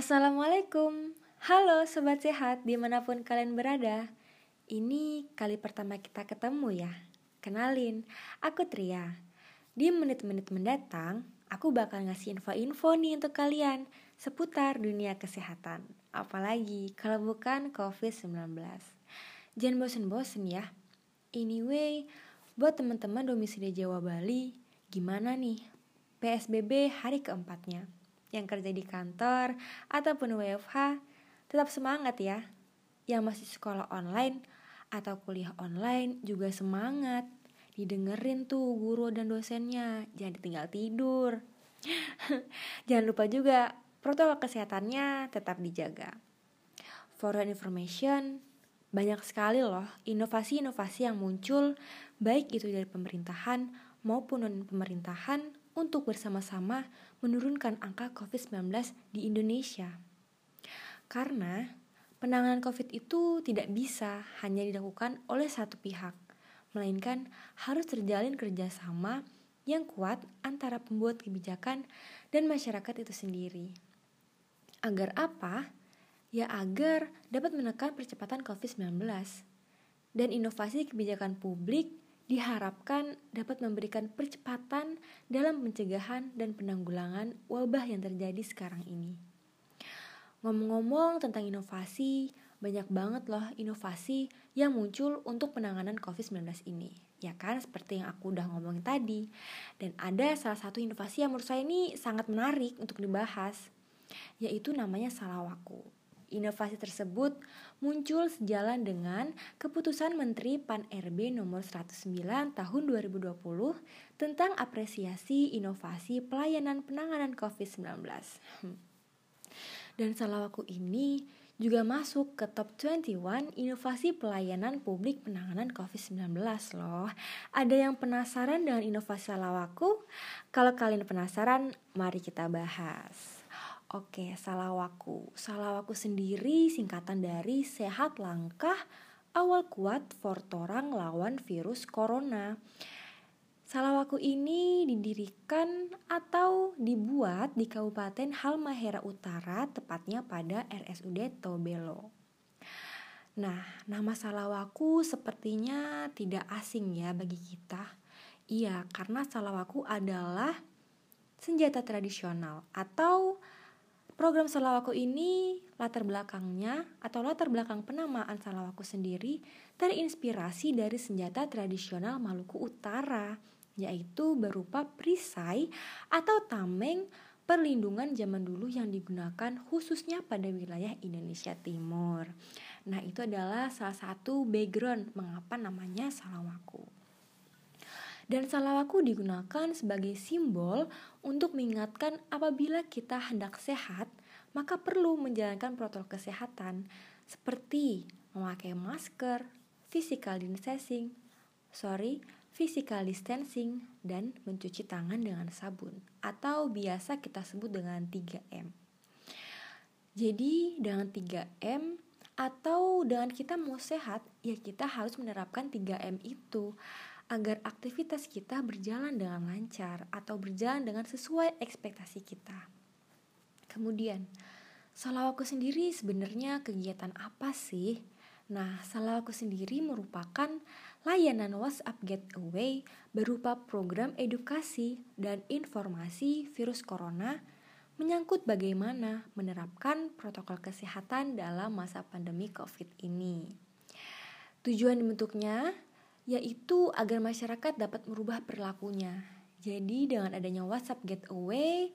Assalamualaikum. Halo Sobat Sehat di mana pun kalian berada. Ini kali pertama kita ketemu ya. Kenalin, aku Tria. Di menit-menit mendatang Aku bakal ngasih info-info nih untuk kalian Seputar dunia kesehatan. Apalagi kalau bukan COVID-19 Jangan bosen-bosen ya. Anyway, buat teman-teman domisili Jawa Bali Gimana nih? PSBB hari keempatnya? Yang kerja di kantor ataupun WFH, tetap semangat ya. Yang masih sekolah online atau kuliah online juga semangat. Didengerin tuh guru dan dosennya, jangan ditinggal tidur. jangan lupa juga protokol kesehatannya tetap dijaga. For information, banyak sekali loh inovasi-inovasi yang muncul baik itu dari pemerintahan maupun non pemerintahan untuk bersama-sama menurunkan angka COVID-19 di Indonesia. Karena penanganan COVID itu tidak bisa hanya dilakukan oleh satu pihak, melainkan harus terjalin kerjasama yang kuat antara pembuat kebijakan dan masyarakat itu sendiri. Agar apa? Ya agar dapat menekan percepatan COVID-19 dan inovasi kebijakan publik diharapkan dapat memberikan percepatan dalam pencegahan dan penanggulangan wabah yang terjadi sekarang ini. Ngomong-ngomong tentang inovasi, banyak banget loh inovasi yang muncul untuk penanganan COVID-19 ini. Ya kan, seperti yang aku udah ngomongin tadi. Dan ada salah satu inovasi yang menurut saya ini sangat menarik untuk dibahas, yaitu namanya Salawaku. Inovasi tersebut muncul sejalan dengan keputusan Menteri Pan-RB nomor 109 tahun 2020 tentang apresiasi inovasi pelayanan penanganan COVID-19. Hmm. Dan Salawaku ini juga masuk ke top 21 inovasi pelayanan publik penanganan COVID-19 loh. Ada yang penasaran dengan inovasi Salawaku? Kalau kalian penasaran, mari kita bahas. Oke, Salawaku. Salawaku sendiri singkatan dari sehat langkah awal kuat fortorang lawan virus corona. Salawaku ini didirikan atau dibuat di Kabupaten Halmahera Utara, tepatnya pada RSUD Tobelo. Nah, nama Salawaku sepertinya tidak asing ya bagi kita. Iya, karena Salawaku adalah senjata tradisional atau Program Salawaku ini latar belakangnya atau latar belakang penamaan Salawaku sendiri terinspirasi dari senjata tradisional Maluku Utara, yaitu berupa perisai atau tameng perlindungan zaman dulu yang digunakan khususnya pada wilayah Indonesia Timur. Nah, itu adalah salah satu background mengapa namanya Salawaku. Dan salawaku digunakan sebagai simbol untuk mengingatkan apabila kita hendak sehat, maka perlu menjalankan protokol kesehatan seperti memakai masker, physical distancing, sorry, physical distancing, dan mencuci tangan dengan sabun atau biasa kita sebut dengan 3M. Jadi dengan 3M atau dengan kita mau sehat, ya kita harus menerapkan 3M itu agar aktivitas kita berjalan dengan lancar atau berjalan dengan sesuai ekspektasi kita. Kemudian, salawaku sendiri sebenarnya kegiatan apa sih? Nah, salawaku sendiri merupakan layanan WhatsApp Getaway berupa program edukasi dan informasi virus corona menyangkut bagaimana menerapkan protokol kesehatan dalam masa pandemi COVID ini. Tujuan dibentuknya yaitu agar masyarakat dapat merubah perilakunya. Jadi dengan adanya WhatsApp Getaway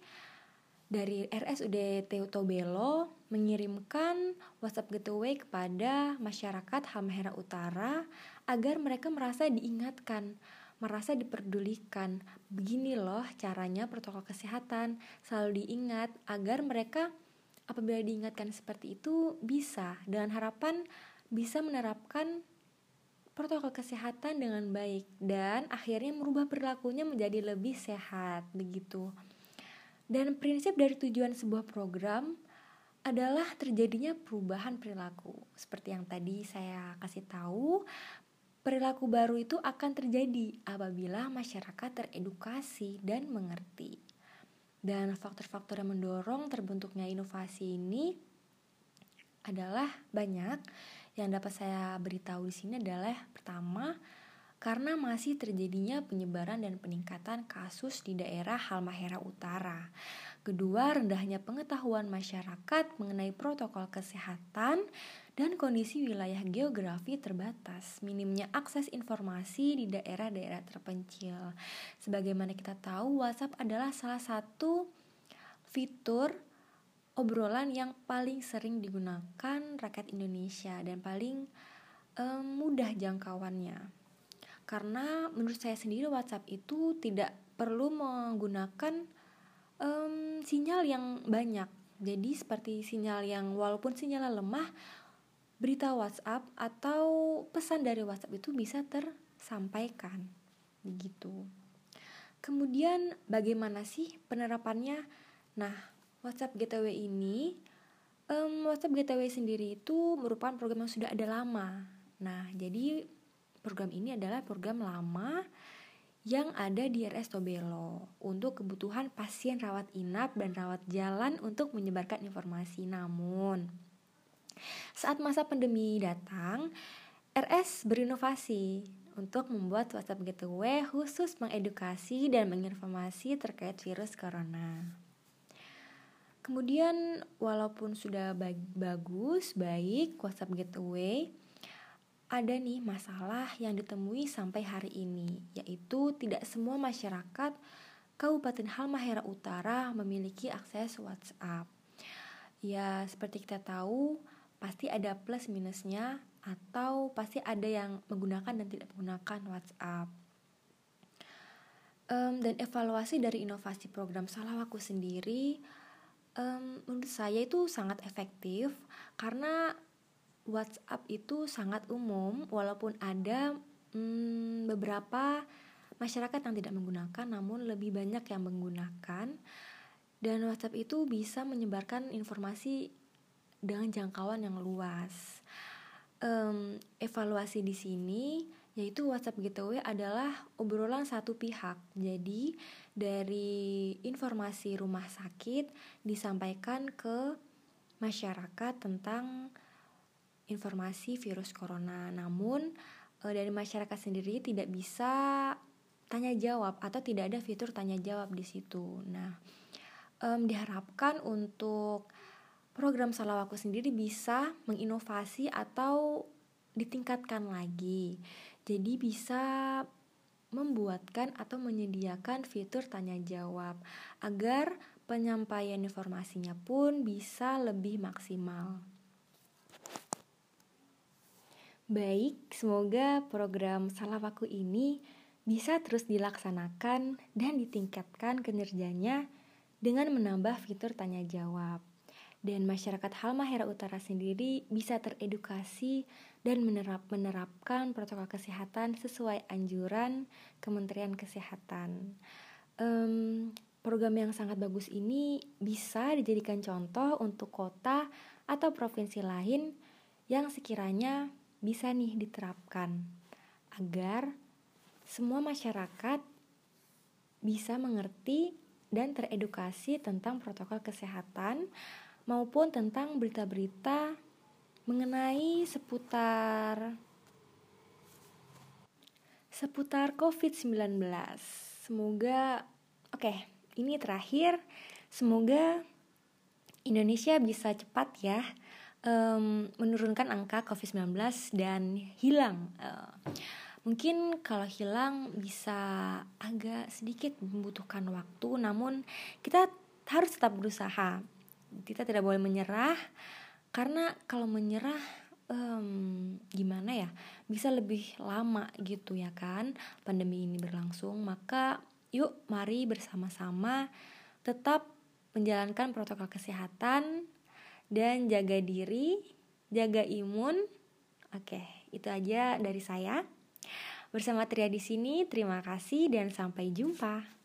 dari RSUD Tobelo mengirimkan WhatsApp Getaway kepada masyarakat Halmahera Utara agar mereka merasa diingatkan, merasa diperdulikan. Begini loh caranya protokol kesehatan selalu diingat agar mereka apabila diingatkan seperti itu bisa dengan harapan bisa menerapkan protokol kesehatan dengan baik dan akhirnya merubah perilakunya menjadi lebih sehat begitu. Dan prinsip dari tujuan sebuah program adalah terjadinya perubahan perilaku. Seperti yang tadi saya kasih tahu, perilaku baru itu akan terjadi apabila masyarakat teredukasi dan mengerti. Dan faktor-faktor yang mendorong terbentuknya inovasi ini adalah banyak. Yang dapat saya beritahu di sini adalah pertama, karena masih terjadinya penyebaran dan peningkatan kasus di daerah Halmahera Utara. Kedua, rendahnya pengetahuan masyarakat mengenai protokol kesehatan dan kondisi wilayah geografi terbatas, minimnya akses informasi di daerah-daerah terpencil. Sebagaimana kita tahu, WhatsApp adalah salah satu fitur obrolan yang paling sering digunakan rakyat Indonesia dan paling um, mudah jangkauannya. Karena menurut saya sendiri WhatsApp itu tidak perlu menggunakan um, sinyal yang banyak. Jadi seperti sinyal yang walaupun sinyalnya lemah, berita WhatsApp atau pesan dari WhatsApp itu bisa tersampaikan begitu. Kemudian bagaimana sih penerapannya? Nah, WhatsApp Gateway ini um, WhatsApp Gateway sendiri itu merupakan program yang sudah ada lama. Nah, jadi program ini adalah program lama yang ada di RS Tobelo untuk kebutuhan pasien rawat inap dan rawat jalan untuk menyebarkan informasi. Namun, saat masa pandemi datang, RS berinovasi untuk membuat WhatsApp Gateway khusus mengedukasi dan menginformasi terkait virus corona. Kemudian walaupun sudah bagus, baik WhatsApp Gateway, ada nih masalah yang ditemui sampai hari ini, yaitu tidak semua masyarakat Kabupaten Halmahera Utara memiliki akses WhatsApp. Ya, seperti kita tahu, pasti ada plus minusnya atau pasti ada yang menggunakan dan tidak menggunakan WhatsApp. Um, dan evaluasi dari inovasi program Salawaku sendiri, um, menurut saya itu sangat efektif karena WhatsApp itu sangat umum, walaupun ada um, beberapa masyarakat yang tidak menggunakan, namun lebih banyak yang menggunakan. Dan WhatsApp itu bisa menyebarkan informasi dengan jangkauan yang luas. Um, evaluasi di sini yaitu WhatsApp Gateway adalah obrolan satu pihak. Jadi dari informasi rumah sakit disampaikan ke masyarakat tentang informasi virus corona. Namun e, dari masyarakat sendiri tidak bisa tanya jawab atau tidak ada fitur tanya jawab di situ. Nah, um, diharapkan untuk program Salawaku sendiri bisa menginovasi atau ditingkatkan lagi. Jadi bisa membuatkan atau menyediakan fitur tanya jawab agar penyampaian informasinya pun bisa lebih maksimal. Baik, semoga program Salawaku ini bisa terus dilaksanakan dan ditingkatkan kinerjanya dengan menambah fitur tanya jawab dan masyarakat Halmahera Utara sendiri bisa teredukasi dan menerap menerapkan protokol kesehatan sesuai anjuran Kementerian Kesehatan. Um, program yang sangat bagus ini bisa dijadikan contoh untuk kota atau provinsi lain yang sekiranya bisa nih diterapkan agar semua masyarakat bisa mengerti dan teredukasi tentang protokol kesehatan maupun tentang berita-berita mengenai seputar seputar COVID-19. Semoga oke, okay, ini terakhir. Semoga Indonesia bisa cepat ya um, menurunkan angka COVID-19 dan hilang. Uh, mungkin kalau hilang bisa agak sedikit membutuhkan waktu, namun kita harus tetap berusaha kita tidak boleh menyerah. Karena kalau menyerah um, gimana ya bisa lebih lama gitu ya kan. Pandemi ini berlangsung maka yuk mari bersama-sama tetap menjalankan protokol kesehatan dan jaga diri jaga imun. Oke itu aja dari saya. Bersama Tria di sini terima kasih dan sampai jumpa